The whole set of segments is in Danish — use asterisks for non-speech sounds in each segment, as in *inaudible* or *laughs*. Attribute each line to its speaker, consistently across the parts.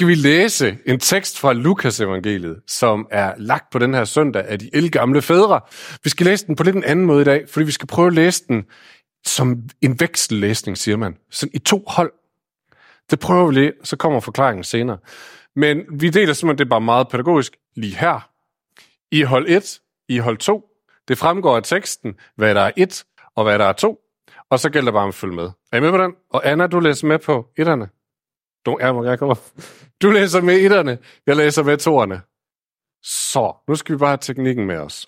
Speaker 1: skal vi læse en tekst fra Lukas evangeliet, som er lagt på den her søndag af de elgamle fædre. Vi skal læse den på lidt en anden måde i dag, fordi vi skal prøve at læse den som en veksellæsning, siger man. Sådan i to hold. Det prøver vi lige, så kommer forklaringen senere. Men vi deler simpelthen det bare meget pædagogisk lige her. I hold 1, i hold 2. Det fremgår af teksten, hvad der er 1 og hvad der er 2. Og så gælder det bare at følge med. Er I med på den? Og Anna, du læser med på etterne. Du, ja, jeg kommer. Du læser med etterne. Jeg læser med toerne. Så, nu skal vi bare have teknikken med os.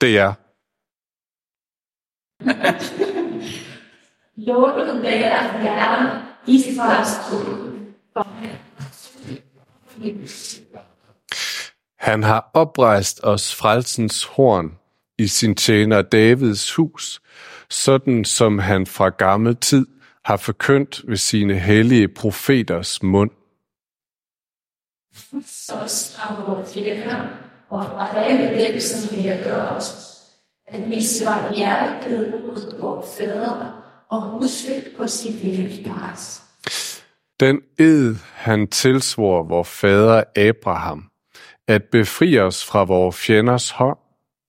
Speaker 1: Det er
Speaker 2: være Herren, Israels Gud.
Speaker 1: Han har oprejst os frelsens horn i sin tjener Davids hus, sådan som han fra gammel tid har forkyndt ved sine hellige profeters mund.
Speaker 2: Så strammer vores fjender, og fra alle dem, som vi har gjort os, at vi svarer hjertet ud vores fædre, og huske på sit lille græs.
Speaker 1: Den ed, han tilsvor vor fader Abraham, at befri os fra vores fjenders hånd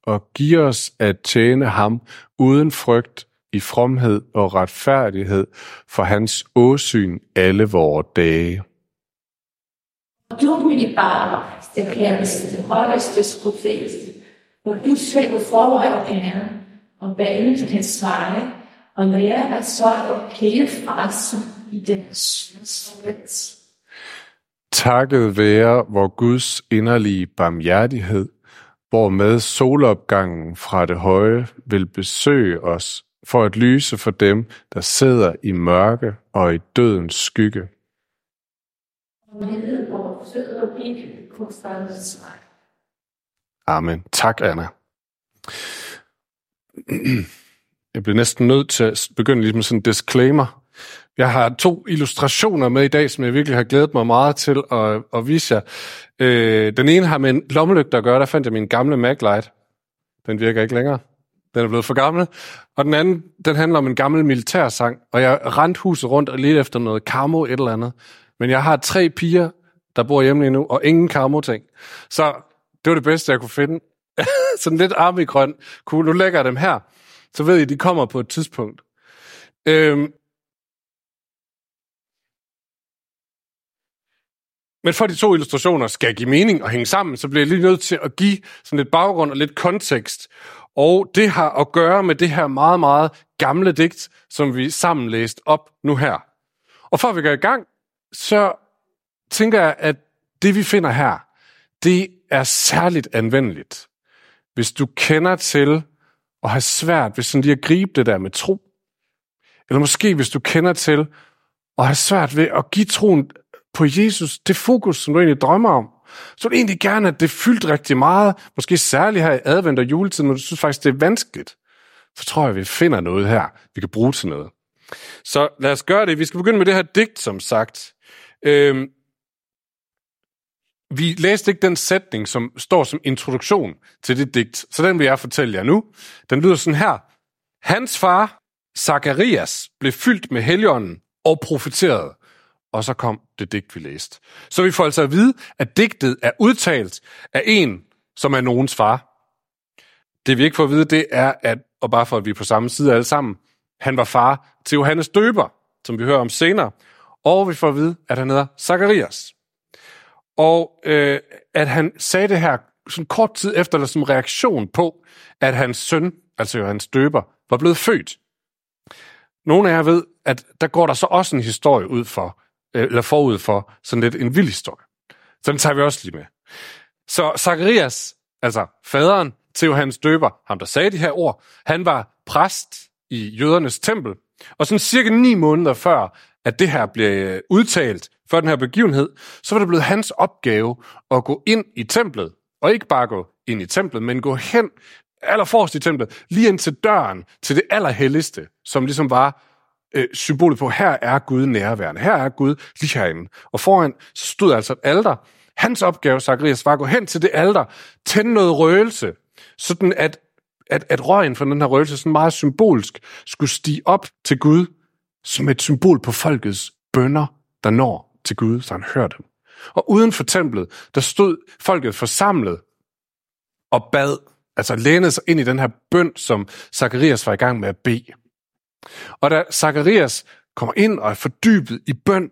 Speaker 1: og give os at tjene ham uden frygt i fromhed og retfærdighed for hans åsyn alle vore dage.
Speaker 2: Og du, min barn, det kæreste, det højeste profet, hvor du svækker forvejen Herren, og banen til hans veje, og lærer at sørge hele frelsen i den synsret.
Speaker 1: Takket være vor Guds inderlige barmhjertighed, hvormed solopgangen fra det høje vil besøge os for at lyse for dem, der sidder i mørke og i dødens skygge. Amen. Tak, Anna. Jeg bliver næsten nødt til at begynde med sådan en disclaimer. Jeg har to illustrationer med i dag, som jeg virkelig har glædet mig meget til at, at vise jer. Øh, den ene har med en lommelygte at gøre. Der fandt jeg min gamle Maglite. Den virker ikke længere. Den er blevet for gammel. Og den anden, den handler om en gammel militærsang. Og jeg rent huset rundt og lidt efter noget karmo et eller andet. Men jeg har tre piger, der bor hjemme lige nu, og ingen karmo-ting. Så det var det bedste, jeg kunne finde. *laughs* Sådan lidt armigrøn. Cool, nu lægger jeg dem her. Så ved I, de kommer på et tidspunkt. Øhm. Men for de to illustrationer skal give mening og hænge sammen, så bliver jeg lige nødt til at give sådan lidt baggrund og lidt kontekst. Og det har at gøre med det her meget, meget gamle digt, som vi sammen læste op nu her. Og før vi går i gang, så tænker jeg, at det vi finder her, det er særligt anvendeligt, hvis du kender til at have svært ved sådan lige at gribe det der med tro. Eller måske hvis du kender til at have svært ved at give troen på Jesus det fokus, som du egentlig drømmer om. Så vil du egentlig gerne, at det fyldt rigtig meget, måske særligt her i advent og juletid, når du synes faktisk, det er vanskeligt. Så tror jeg, vi finder noget her, vi kan bruge til noget. Så lad os gøre det. Vi skal begynde med det her digt, som sagt. Øhm, vi læste ikke den sætning, som står som introduktion til det digt, så den vil jeg fortælle jer nu. Den lyder sådan her. Hans far, Zacharias, blev fyldt med helligånden og profeterede. Og så kom det digt, vi læste. Så vi får altså at vide, at digtet er udtalt af en, som er nogens far. Det vi ikke får at vide, det er, at, og bare for at vi er på samme side alle sammen, han var far til Johannes Døber, som vi hører om senere. Og vi får at vide, at han hedder Zacharias. Og øh, at han sagde det her sådan kort tid efter, eller som reaktion på, at hans søn, altså Johannes Døber, var blevet født. Nogle af jer ved, at der går der så også en historie ud for, Øh, eller forud for sådan lidt en vild historie. Så den tager vi også lige med. Så Zacharias, altså faderen til Johannes Døber, ham der sagde de her ord, han var præst i jødernes tempel. Og sådan cirka ni måneder før, at det her blev øh, udtalt for den her begivenhed, så var det blevet hans opgave at gå ind i templet. Og ikke bare gå ind i templet, men gå hen allerforrest i templet, lige ind til døren, til det allerhelligste, som ligesom var øh, symbolet på, her er Gud nærværende, her er Gud lige herinde. Og foran stod altså et alter. Hans opgave, Zacharias, var at gå hen til det alter, tænde noget røgelse, sådan at, at, at røgen fra den her røgelse, sådan meget symbolsk, skulle stige op til Gud, som et symbol på folkets bønder, der når til Gud, så han hører dem. Og uden for templet, der stod folket forsamlet og bad, altså lænede sig ind i den her bøn, som Zakarias var i gang med at bede. Og da Zakarias kommer ind og er fordybet i bøn,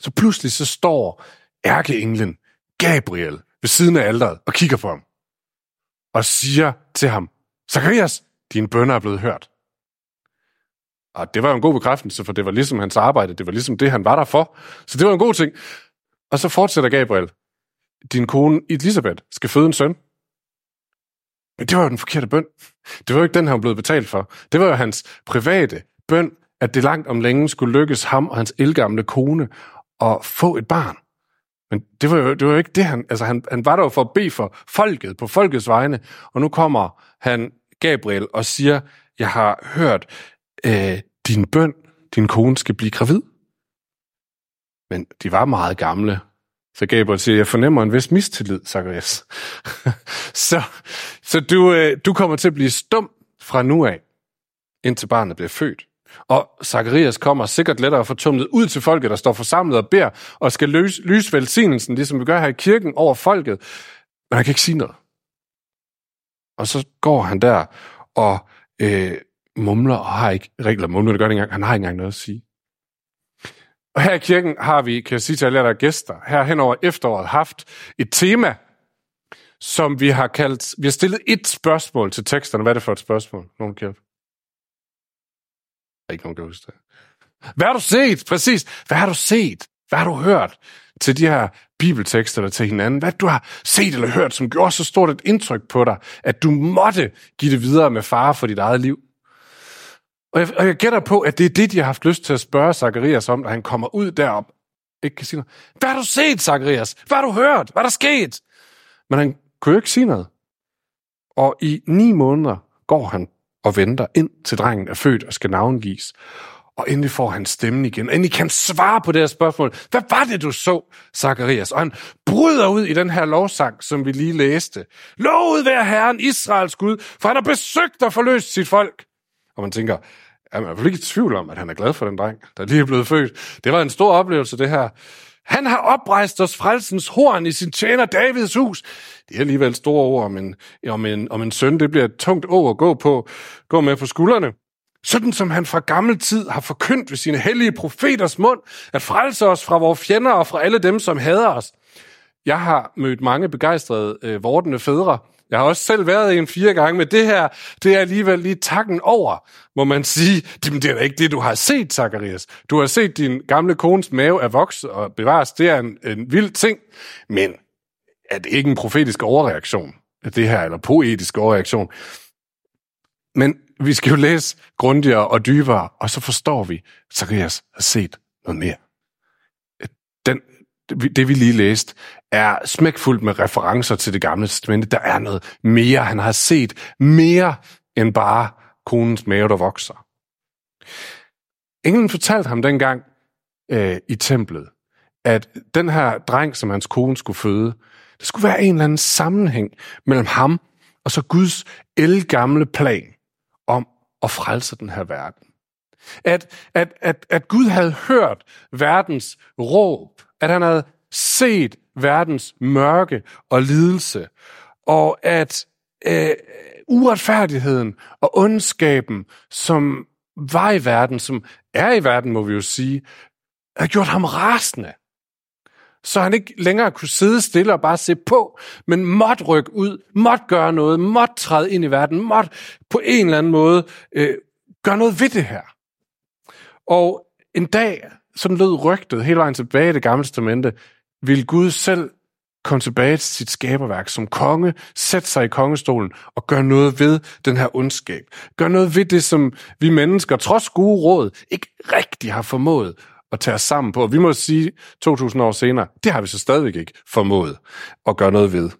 Speaker 1: så pludselig så står ærkeenglen Gabriel ved siden af alderet og kigger på ham og siger til ham, Zakarias, dine bønder er blevet hørt. Og det var jo en god bekræftelse, for det var ligesom hans arbejde, det var ligesom det, han var der for. Så det var en god ting. Og så fortsætter Gabriel, din kone Elisabeth skal føde en søn. Men det var jo den forkerte bøn. Det var jo ikke den, han var blevet betalt for. Det var jo hans private bøn, at det langt om længe skulle lykkes ham og hans elgamle kone at få et barn. Men det var jo, det var jo ikke det, han... Altså, han, han var der jo for at bede for folket, på folkets vegne. Og nu kommer han, Gabriel, og siger, jeg har hørt øh, din bøn, din kone skal blive gravid. Men de var meget gamle. Så Gabriel siger, jeg fornemmer en vis mistillid, Zacharias. *laughs* så så du, øh, du kommer til at blive stum fra nu af, indtil barnet bliver født. Og Zacharias kommer sikkert lettere fortumlet ud til folket, der står forsamlet og beder, og skal løse, lyse velsignelsen, ligesom vi gør her i kirken, over folket. Men han kan ikke sige noget. Og så går han der og øh, mumler og har ikke, regler mumler, det gør det engang, han har ikke engang noget at sige. Og her i kirken har vi, kan jeg sige til alle der er gæster, her hen over efteråret haft et tema, som vi har kaldt, vi har stillet et spørgsmål til teksterne. Hvad er det for et spørgsmål? Nogen kan der er ikke nogen, der husker det. Hvad har du set? Præcis. Hvad har du set? Hvad har du hørt til de her bibeltekster der til hinanden? Hvad du har set eller hørt, som gjorde så stort et indtryk på dig, at du måtte give det videre med fare for dit eget liv? Og jeg, og jeg gætter på, at det er det, de har haft lyst til at spørge Zacharias om, når han kommer ud derop. Ikke kan sige noget. Hvad har du set, Zacharias? Hvad har du hørt? Hvad er der sket? Men han kunne jo ikke sige noget. Og i ni måneder går han og venter ind til drengen er født og skal navngives. Og endelig får han stemmen igen. Endelig kan han svare på det her spørgsmål. Hvad var det, du så, Zacharias? Og han bryder ud i den her lovsang, som vi lige læste. Lovet være Herren Israels Gud, for han har besøgt og forløst sit folk. Og man tænker, er man er ikke i tvivl om, at han er glad for den dreng, der lige er blevet født. Det var en stor oplevelse, det her. Han har oprejst os frelsens horn i sin tjener Davids hus. Det er alligevel store ord om en, om en, om en søn. Det bliver et tungt år at gå, på, gå med på skuldrene. Sådan som han fra gammel tid har forkyndt ved sine hellige profeters mund, at frelse os fra vores fjender og fra alle dem, som hader os. Jeg har mødt mange begejstrede øh, vordende fædre, jeg har også selv været i en fire gange, men det her, det er alligevel lige takken over, må man sige. Det er da ikke det, du har set, Zacharias. Du har set din gamle kones mave er vokset og bevares. Det er en, en vild ting, men er det ikke en profetisk overreaktion det her, eller poetisk overreaktion? Men vi skal jo læse grundigere og dybere, og så forstår vi, at Zacharias har set noget mere. Det vi lige læste, er smækfuldt med referencer til det gamle testamente. Der er noget mere. Han har set mere end bare konens mave, der vokser. Englen fortalte ham dengang øh, i templet, at den her dreng, som hans kone skulle føde, der skulle være en eller anden sammenhæng mellem ham og så Guds elgamle plan om at frelse den her verden. At, at, at, at Gud havde hørt verdens råb at han havde set verdens mørke og lidelse, og at øh, uretfærdigheden og ondskaben, som var i verden, som er i verden, må vi jo sige, har gjort ham rasende. Så han ikke længere kunne sidde stille og bare se på, men måtte rykke ud, måtte gøre noget, måtte træde ind i verden, måtte på en eller anden måde øh, gøre noget ved det her. Og en dag sådan lød rygtet hele vejen tilbage i det gamle testamente, vil Gud selv komme tilbage til sit skaberværk som konge, sætte sig i kongestolen og gøre noget ved den her ondskab. Gør noget ved det, som vi mennesker, trods gode råd, ikke rigtig har formået at tage os sammen på. Vi må sige, 2000 år senere, det har vi så stadigvæk ikke formået at gøre noget ved.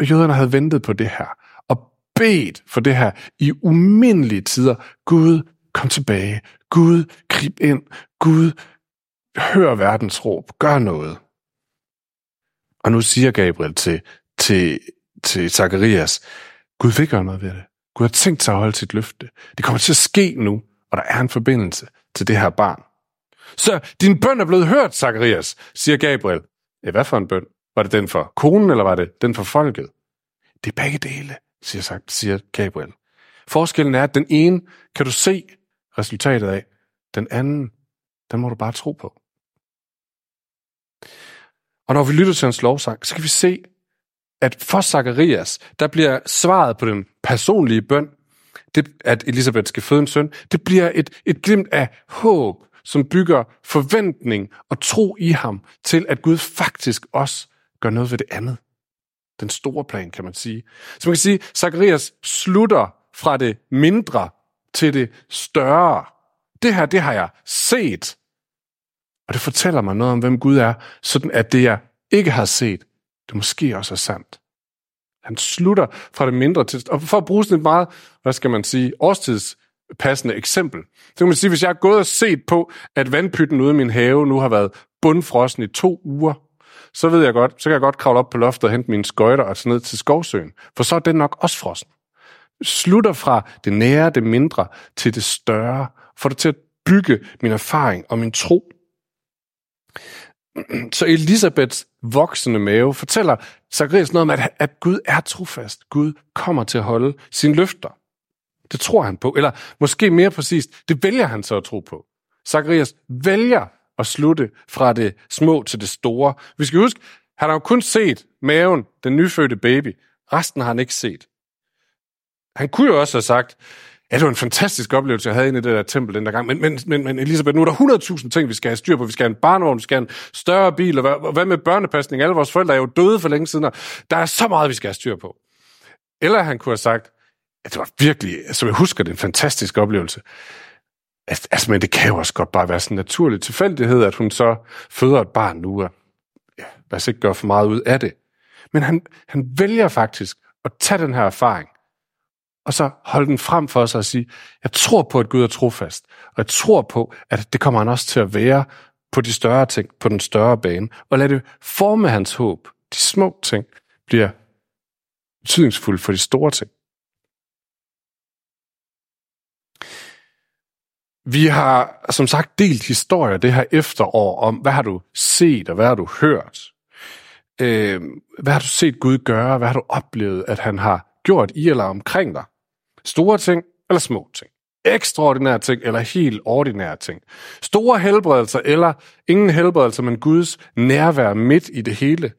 Speaker 1: Og jøderne havde ventet på det her, og bedt for det her i umindelige tider. Gud, kom tilbage. Gud, grib ind. Gud, hør verdens råb. Gør noget. Og nu siger Gabriel til, til, til Zacharias, Gud vil gøre noget ved det. Gud har tænkt sig at holde sit løfte. Det kommer til at ske nu, og der er en forbindelse til det her barn. Så din bøn er blevet hørt, Zacharias, siger Gabriel. Ja, hvad for en bøn? Var det den for konen, eller var det den for folket? Det er begge dele, siger, sagt, siger Gabriel. Forskellen er, at den ene kan du se resultatet af. Den anden, den må du bare tro på. Og når vi lytter til hans lovsang, så kan vi se, at for Zacharias, der bliver svaret på den personlige bøn, det, at Elisabeth skal føde en søn, det bliver et, et glimt af håb, som bygger forventning og tro i ham til, at Gud faktisk også gør noget ved det andet. Den store plan, kan man sige. Så man kan sige, at Zacharias slutter fra det mindre til det større. Det her, det har jeg set. Og det fortæller mig noget om, hvem Gud er, sådan at det, jeg ikke har set, det måske også er sandt. Han slutter fra det mindre til... Og for at bruge sådan et meget, hvad skal man sige, årstidspassende eksempel, så kan man sige, hvis jeg har gået og set på, at vandpytten ude i min have nu har været bundfrossen i to uger, så ved jeg godt, så kan jeg godt kravle op på loftet og hente mine skøjter og tage ned til skovsøen. For så er den nok også frossen. Slutter fra det nære, det mindre, til det større. For det til at bygge min erfaring og min tro. Så Elisabeths voksende mave fortæller Zacharias noget om, at, at Gud er trofast. Gud kommer til at holde sine løfter. Det tror han på. Eller måske mere præcist, det vælger han så at tro på. Zacharias vælger at slutte fra det små til det store. Vi skal huske, han har jo kun set maven, den nyfødte baby. Resten har han ikke set. Han kunne jo også have sagt, Ja, det var en fantastisk oplevelse, jeg havde inde i det der tempel den der gang. Men, men, men, men Elisabeth, nu er der 100.000 ting, vi skal have styr på. Vi skal have en barnevogn, vi skal have en større bil, og hvad, hvad med børnepasning? Alle vores forældre er jo døde for længe siden, og der er så meget, vi skal have styr på. Eller han kunne have sagt, at det var virkelig, som jeg husker, det en fantastisk oplevelse. Altså, men det kan jo også godt bare være sådan en naturlig tilfældighed, at hun så føder et barn nu, og ja, lad os ikke gøre for meget ud af det. Men han, han vælger faktisk at tage den her erfaring, og så holde den frem for sig og sige, jeg tror på, at Gud er trofast, og jeg tror på, at det kommer han også til at være på de større ting, på den større bane, og lad det forme hans håb. De små ting bliver betydningsfulde for de store ting. Vi har som sagt delt historier det her efterår om, hvad har du set og hvad har du hørt? Øh, hvad har du set Gud gøre? Hvad har du oplevet, at han har gjort i eller omkring dig? Store ting eller små ting. Ekstraordinære ting eller helt ordinære ting. Store helbredelser eller ingen helbredelser, men Guds nærvær midt i det hele.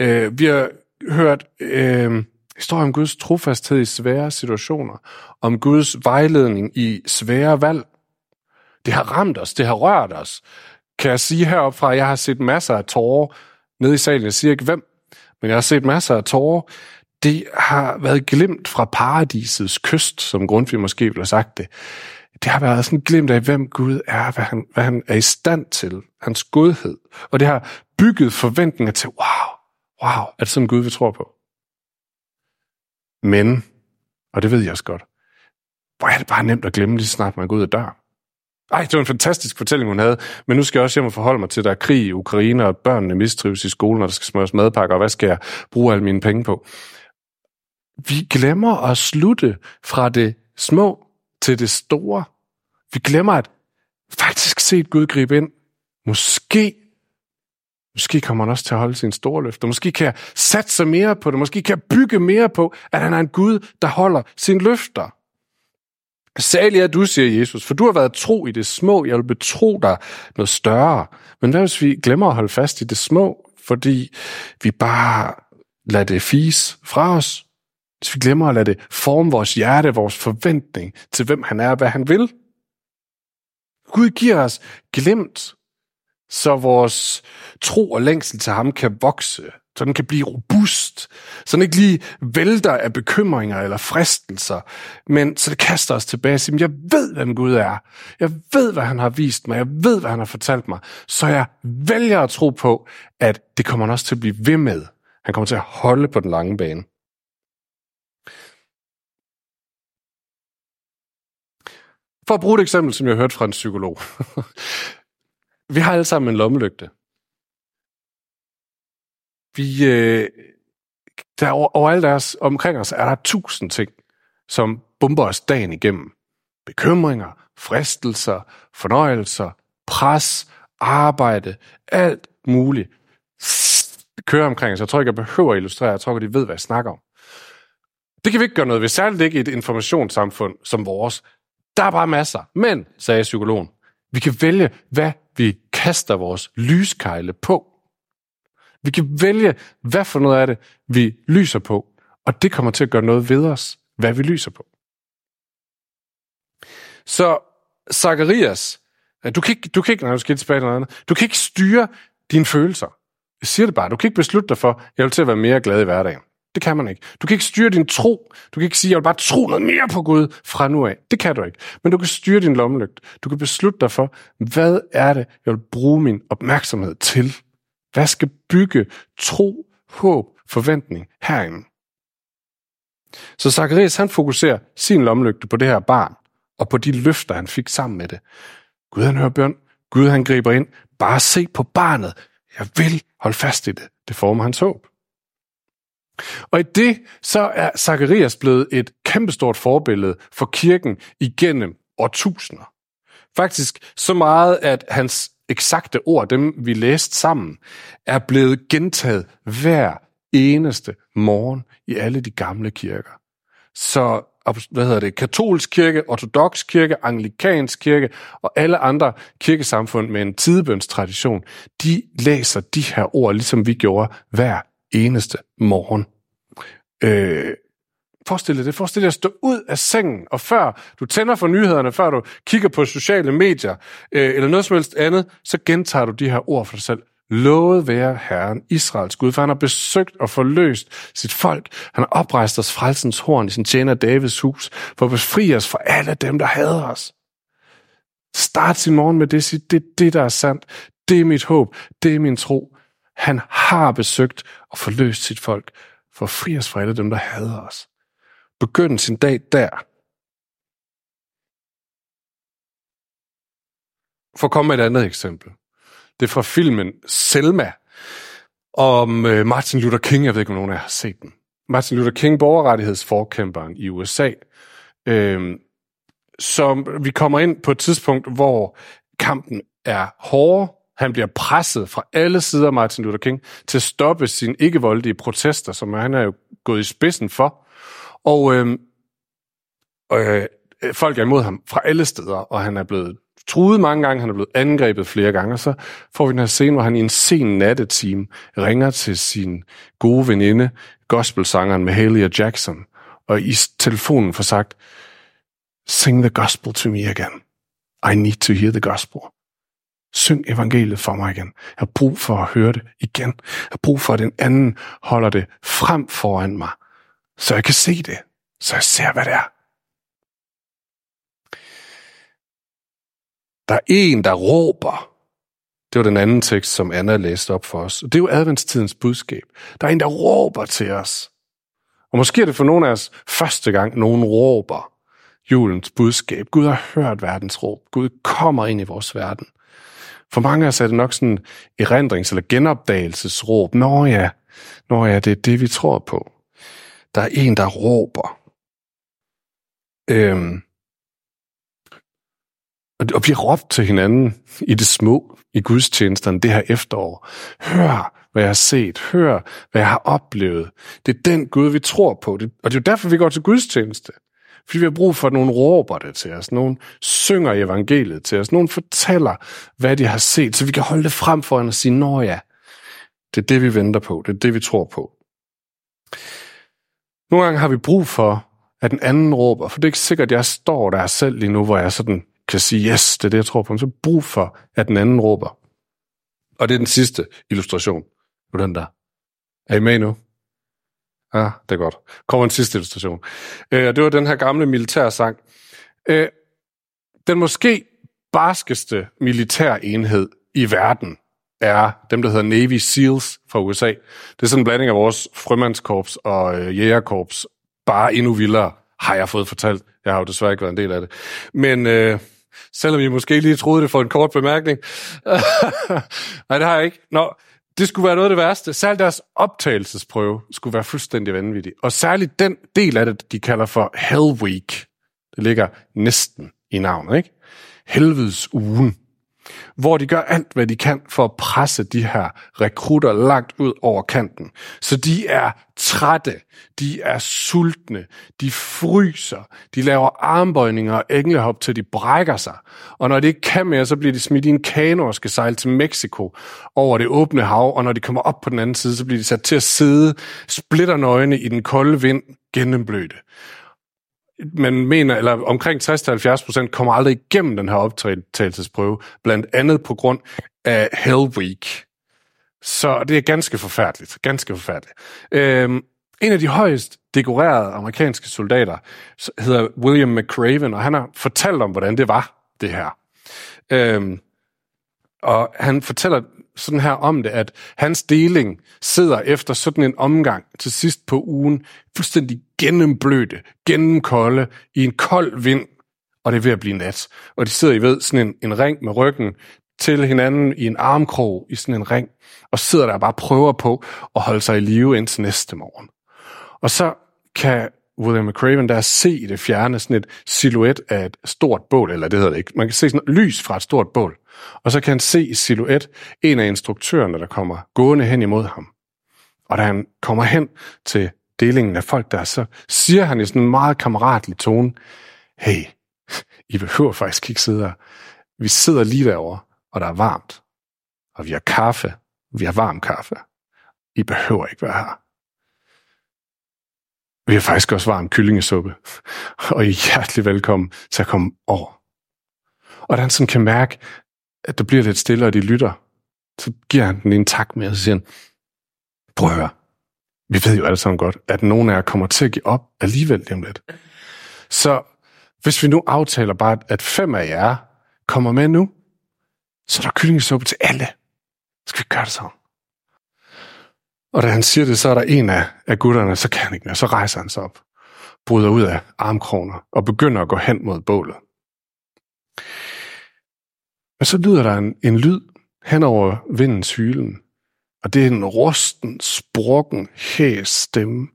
Speaker 1: Øh, vi har hørt øh, historier om Guds trofasthed i svære situationer. Om Guds vejledning i svære valg. Det har ramt os, det har rørt os. Kan jeg sige heroppe fra, at jeg har set masser af tårer nede i salen. Jeg siger ikke hvem, men jeg har set masser af tårer det har været glemt fra paradisets kyst, som Grundtvig måske ville have sagt det. Det har været sådan glemt af, hvem Gud er, hvad han, hvad han er i stand til, hans godhed. Og det har bygget forventninger til, wow, wow, er det sådan Gud, vi tror på? Men, og det ved jeg også godt, hvor er det bare nemt at glemme lige snart, man går ud af døren. Ej, det var en fantastisk fortælling, hun havde. Men nu skal jeg også hjem og forholde mig til, at der er krig i Ukraine, og børnene mistrives i skolen, og der skal smøres madpakker, og hvad skal jeg bruge alle mine penge på? Vi glemmer at slutte fra det små til det store. Vi glemmer at faktisk se Gud gribe ind. Måske, måske kommer han også til at holde sin store løfter. Måske kan jeg satse mere på det. Måske kan jeg bygge mere på, at han er en Gud, der holder sin løfter. Særlig er du, siger Jesus, for du har været tro i det små. Jeg vil betro dig noget større. Men hvad hvis vi glemmer at holde fast i det små, fordi vi bare lader det fise fra os? Hvis vi glemmer at lade det forme vores hjerte, vores forventning til, hvem han er og hvad han vil. Gud giver os glemt, så vores tro og længsel til ham kan vokse, så den kan blive robust, så den ikke lige vælter af bekymringer eller fristelser, men så det kaster os tilbage og siger, jeg ved, hvem Gud er. Jeg ved, hvad han har vist mig. Jeg ved, hvad han har fortalt mig. Så jeg vælger at tro på, at det kommer han også til at blive ved med. Han kommer til at holde på den lange bane. For at bruge et eksempel, som jeg har hørt fra en psykolog. *laughs* vi har alle sammen en lommelygte. Vi, øh, der over, overalt deres, omkring os er der tusind ting, som bomber os dagen igennem. Bekymringer, fristelser, fornøjelser, pres, arbejde, alt muligt kører omkring. Så jeg tror ikke, jeg behøver at illustrere. Jeg tror, ikke, de ved, hvad jeg snakker om. Det kan vi ikke gøre noget ved, særligt ikke i et informationssamfund som vores. Der er bare masser. Men, sagde psykologen, vi kan vælge, hvad vi kaster vores lyskejle på. Vi kan vælge, hvad for noget af det, vi lyser på. Og det kommer til at gøre noget ved os, hvad vi lyser på. Så Zacharias, øh, du kan ikke, du kan ikke, nej, du skal tilbage til noget andet. Du kan ikke styre dine følelser. Jeg siger det bare. Du kan ikke beslutte dig for, jeg vil til at være mere glad i hverdagen. Det kan man ikke. Du kan ikke styre din tro. Du kan ikke sige, jeg vil bare tro noget mere på Gud fra nu af. Det kan du ikke. Men du kan styre din lommelygt. Du kan beslutte dig for, hvad er det, jeg vil bruge min opmærksomhed til? Hvad skal bygge tro, håb, forventning herinde? Så Zacharias han fokuserer sin lommelygte på det her barn, og på de løfter, han fik sammen med det. Gud han hører bøn, Gud han griber ind. Bare se på barnet. Jeg vil holde fast i det. Det former hans håb. Og i det, så er Zacharias blevet et kæmpestort forbillede for kirken igennem årtusinder. Faktisk så meget, at hans eksakte ord, dem vi læste sammen, er blevet gentaget hver eneste morgen i alle de gamle kirker. Så hvad hedder det, katolsk kirke, ortodox kirke, anglikansk kirke og alle andre kirkesamfund med en tidebønstradition, de læser de her ord, ligesom vi gjorde hver eneste morgen. Øh, Forestil dig det. Forestil dig at stå ud af sengen, og før du tænder for nyhederne, før du kigger på sociale medier, øh, eller noget som helst andet, så gentager du de her ord for dig selv. Lovet være Herren, Israels Gud, for han har besøgt og forløst sit folk. Han har oprejst os frelsens horn i sin tjener Davids hus, for at befri os fra alle dem, der hader os. Start sin morgen med det, sig, det er det, der er sandt. Det er mit håb. Det er min tro. Han har besøgt og forløst sit folk, for at fri os fra alle dem, der hader os. Begynd sin dag der. For at komme med et andet eksempel. Det er fra filmen Selma om øh, Martin Luther King. Jeg ved ikke, om nogen af jer har set den. Martin Luther King, borgerrettighedsforkæmperen i USA, øh, som vi kommer ind på et tidspunkt, hvor kampen er hård. Han bliver presset fra alle sider af Martin Luther King til at stoppe sine ikke-voldelige protester, som han er jo gået i spidsen for. Og øh, øh, folk er imod ham fra alle steder, og han er blevet truet mange gange, han er blevet angrebet flere gange, og så får vi den her scene, hvor han i en sen nattetime ringer til sin gode veninde, gospelsangeren Mahalia Jackson, og i telefonen får sagt, Sing the gospel to me again. I need to hear the gospel. Syng evangeliet for mig igen. Jeg har brug for at høre det igen. Jeg har brug for, at den anden holder det frem foran mig, så jeg kan se det, så jeg ser, hvad det er. Der er en, der råber. Det var den anden tekst, som Anna læste op for os. Og det er jo adventstidens budskab. Der er en, der råber til os. Og måske er det for nogle af os første gang, nogen råber julens budskab. Gud har hørt verdens råb. Gud kommer ind i vores verden. For mange af os er det nok sådan erindrings- eller genopdagelsesråb. Nå ja, nå ja, det er det, vi tror på. Der er en, der råber. Øhm, og vi har råbt til hinanden i det små, i gudstjenesterne det her efterår. Hør, hvad jeg har set. Hør, hvad jeg har oplevet. Det er den Gud, vi tror på. Og det er jo derfor, vi går til gudstjeneste. Fordi vi har brug for, at nogen råber det til os. Nogen synger evangeliet til os. Nogen fortæller, hvad de har set, så vi kan holde det frem for og sige, nå ja, det er det, vi venter på. Det er det, vi tror på. Nogle gange har vi brug for, at den anden råber, for det er ikke sikkert, at jeg står der selv lige nu, hvor jeg sådan kan sige, yes, det er det, jeg tror på. Så brug for, at den anden råber. Og det er den sidste illustration. Nu den der. Er I med nu? Ja, ah, det er godt. Kommer en sidste illustration. Øh, det var den her gamle militærsang. Øh, den måske barskeste militærenhed i verden er dem, der hedder Navy SEALs fra USA. Det er sådan en blanding af vores frømandskorps og øh, jægerkorps. Bare endnu vildere, har jeg fået fortalt. Jeg har jo desværre ikke været en del af det. Men øh, selvom I måske lige troede det for en kort bemærkning. *laughs* Nej, det har jeg ikke. Nå, det skulle være noget af det værste. Særligt deres optagelsesprøve skulle være fuldstændig vanvittig. Og særligt den del af det, de kalder for Hell Week. Det ligger næsten i navnet, ikke? Helvedes ugen hvor de gør alt, hvad de kan for at presse de her rekrutter langt ud over kanten. Så de er trætte, de er sultne, de fryser, de laver armbøjninger og englehop, til de brækker sig. Og når de ikke kan mere, så bliver de smidt i en kano og skal sejle til Mexico over det åbne hav, og når de kommer op på den anden side, så bliver de sat til at sidde splitternøgne i den kolde vind gennemblødte man mener, eller omkring 60-70 procent kommer aldrig igennem den her optagelsesprøve, blandt andet på grund af Hell Week. Så det er ganske forfærdeligt. Ganske forfærdeligt. Øhm, en af de højst dekorerede amerikanske soldater hedder William McCraven, og han har fortalt om, hvordan det var, det her. Øhm, og han fortæller sådan her om det, at hans deling sidder efter sådan en omgang til sidst på ugen, fuldstændig gennemblødte, gennemkolde, i en kold vind, og det er ved at blive nat. Og de sidder i ved sådan en, en ring med ryggen til hinanden i en armkrog i sådan en ring, og sidder der og bare prøver på at holde sig i live indtil næste morgen. Og så kan William McCraven der se i det fjerne sådan et silhuet af et stort bål, eller det hedder det ikke. Man kan se sådan lys fra et stort bål. Og så kan han se i silhuet en af instruktørerne, der kommer gående hen imod ham. Og da han kommer hen til delingen af folk der, så siger han i sådan en meget kammeratlig tone, hey, I behøver faktisk ikke sidde her. Vi sidder lige derovre, og der er varmt. Og vi har kaffe. Vi har varm kaffe. I behøver ikke være her. Vi har faktisk også varm kyllingesuppe. Og I er hjertelig velkommen til at komme over. Og da han sådan kan mærke, at der bliver lidt stille, og de lytter, så giver han den en tak med, og så siger han, prøv at høre, vi ved jo alle sammen godt, at nogen af jer kommer til at give op alligevel lige om lidt. Så hvis vi nu aftaler bare, at fem af jer kommer med nu, så er der kyllingesuppe til alle. Skal vi gøre det sammen? Og da han siger det, så er der en af, af gutterne, så kan han ikke mere. Så rejser han sig op, bryder ud af armkroner og begynder at gå hen mod bålet. Men så lyder der en, en lyd hen over vindens hylen, og det er en rusten, sprukken, hæs stemme,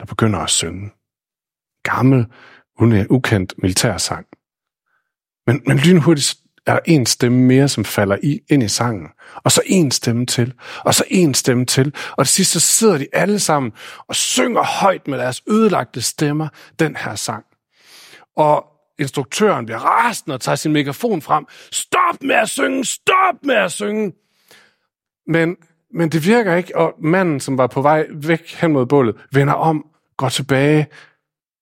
Speaker 1: der begynder at synge. Gammel, ukendt militærsang. Men, men lynhurtigt er der en stemme mere, som falder i, ind i sangen. Og så en stemme til. Og så en stemme til. Og til sidst så sidder de alle sammen og synger højt med deres ødelagte stemmer den her sang. Og instruktøren bliver rasende og tager sin megafon frem. Stop med at synge! Stop med at synge! Men, men det virker ikke, og manden, som var på vej væk hen mod bålet, vender om, går tilbage,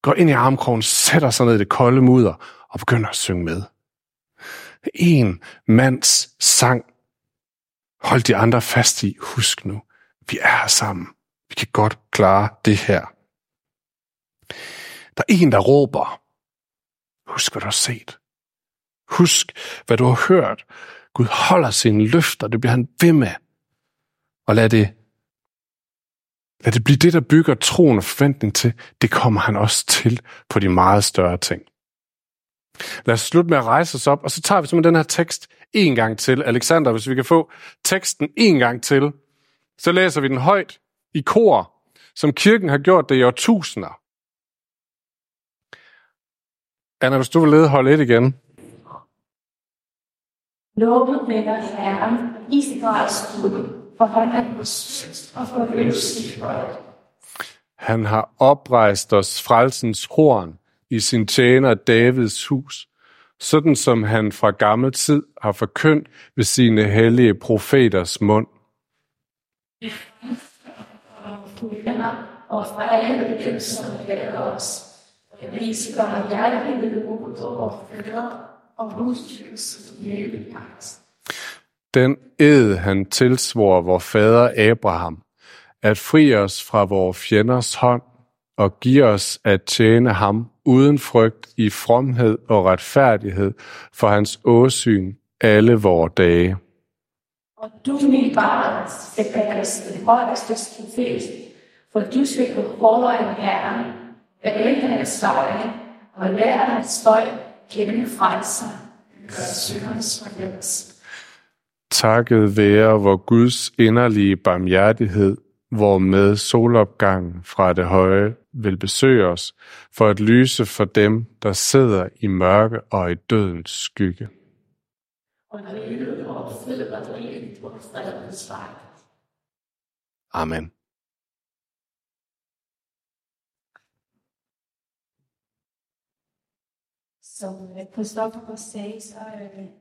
Speaker 1: går ind i armkrogen, sætter sig ned i det kolde mudder og begynder at synge med. En mands sang. Hold de andre fast i. Husk nu, vi er her sammen. Vi kan godt klare det her. Der er en, der råber. Husk, hvad du har set. Husk, hvad du har hørt. Gud holder sine løfter. Det bliver han ved med. Og lad det, lad det blive det, der bygger troen og forventning til. Det kommer han også til på de meget større ting. Lad os slutte med at rejse os op, og så tager vi simpelthen den her tekst en gang til. Alexander, hvis vi kan få teksten en gang til, så læser vi den højt i kor, som kirken har gjort det i årtusinder. Anna, hvis du vil lede hold et igen.
Speaker 2: Lovet være Herren, Israels Gud, for han er og for
Speaker 1: Han har oprejst os frelsens horn i sin tjener Davids hus, sådan som han fra gammel tid har forkyndt ved sine hellige profeters mund. Og fra alle som os. Den ed han tilsvor vor fader Abraham, at fri os fra vores fjenders hånd og give os at tjene ham uden frygt i fromhed og retfærdighed for hans åsyn alle vore dage.
Speaker 2: Og du, min barn, skal kaldes den højeste profet, for du skal gå foran Herren, bage hans veje, og lære hans folk kende frelser, syndernes forløbs.
Speaker 1: Takket være vor Guds inderlige barmhjertighed, hvor med solopgangen fra det høje vil besøge os, for at lyse for dem, der sidder i mørke og i dødens skygge. Amen.
Speaker 2: Som Christoffer sagde, så øh,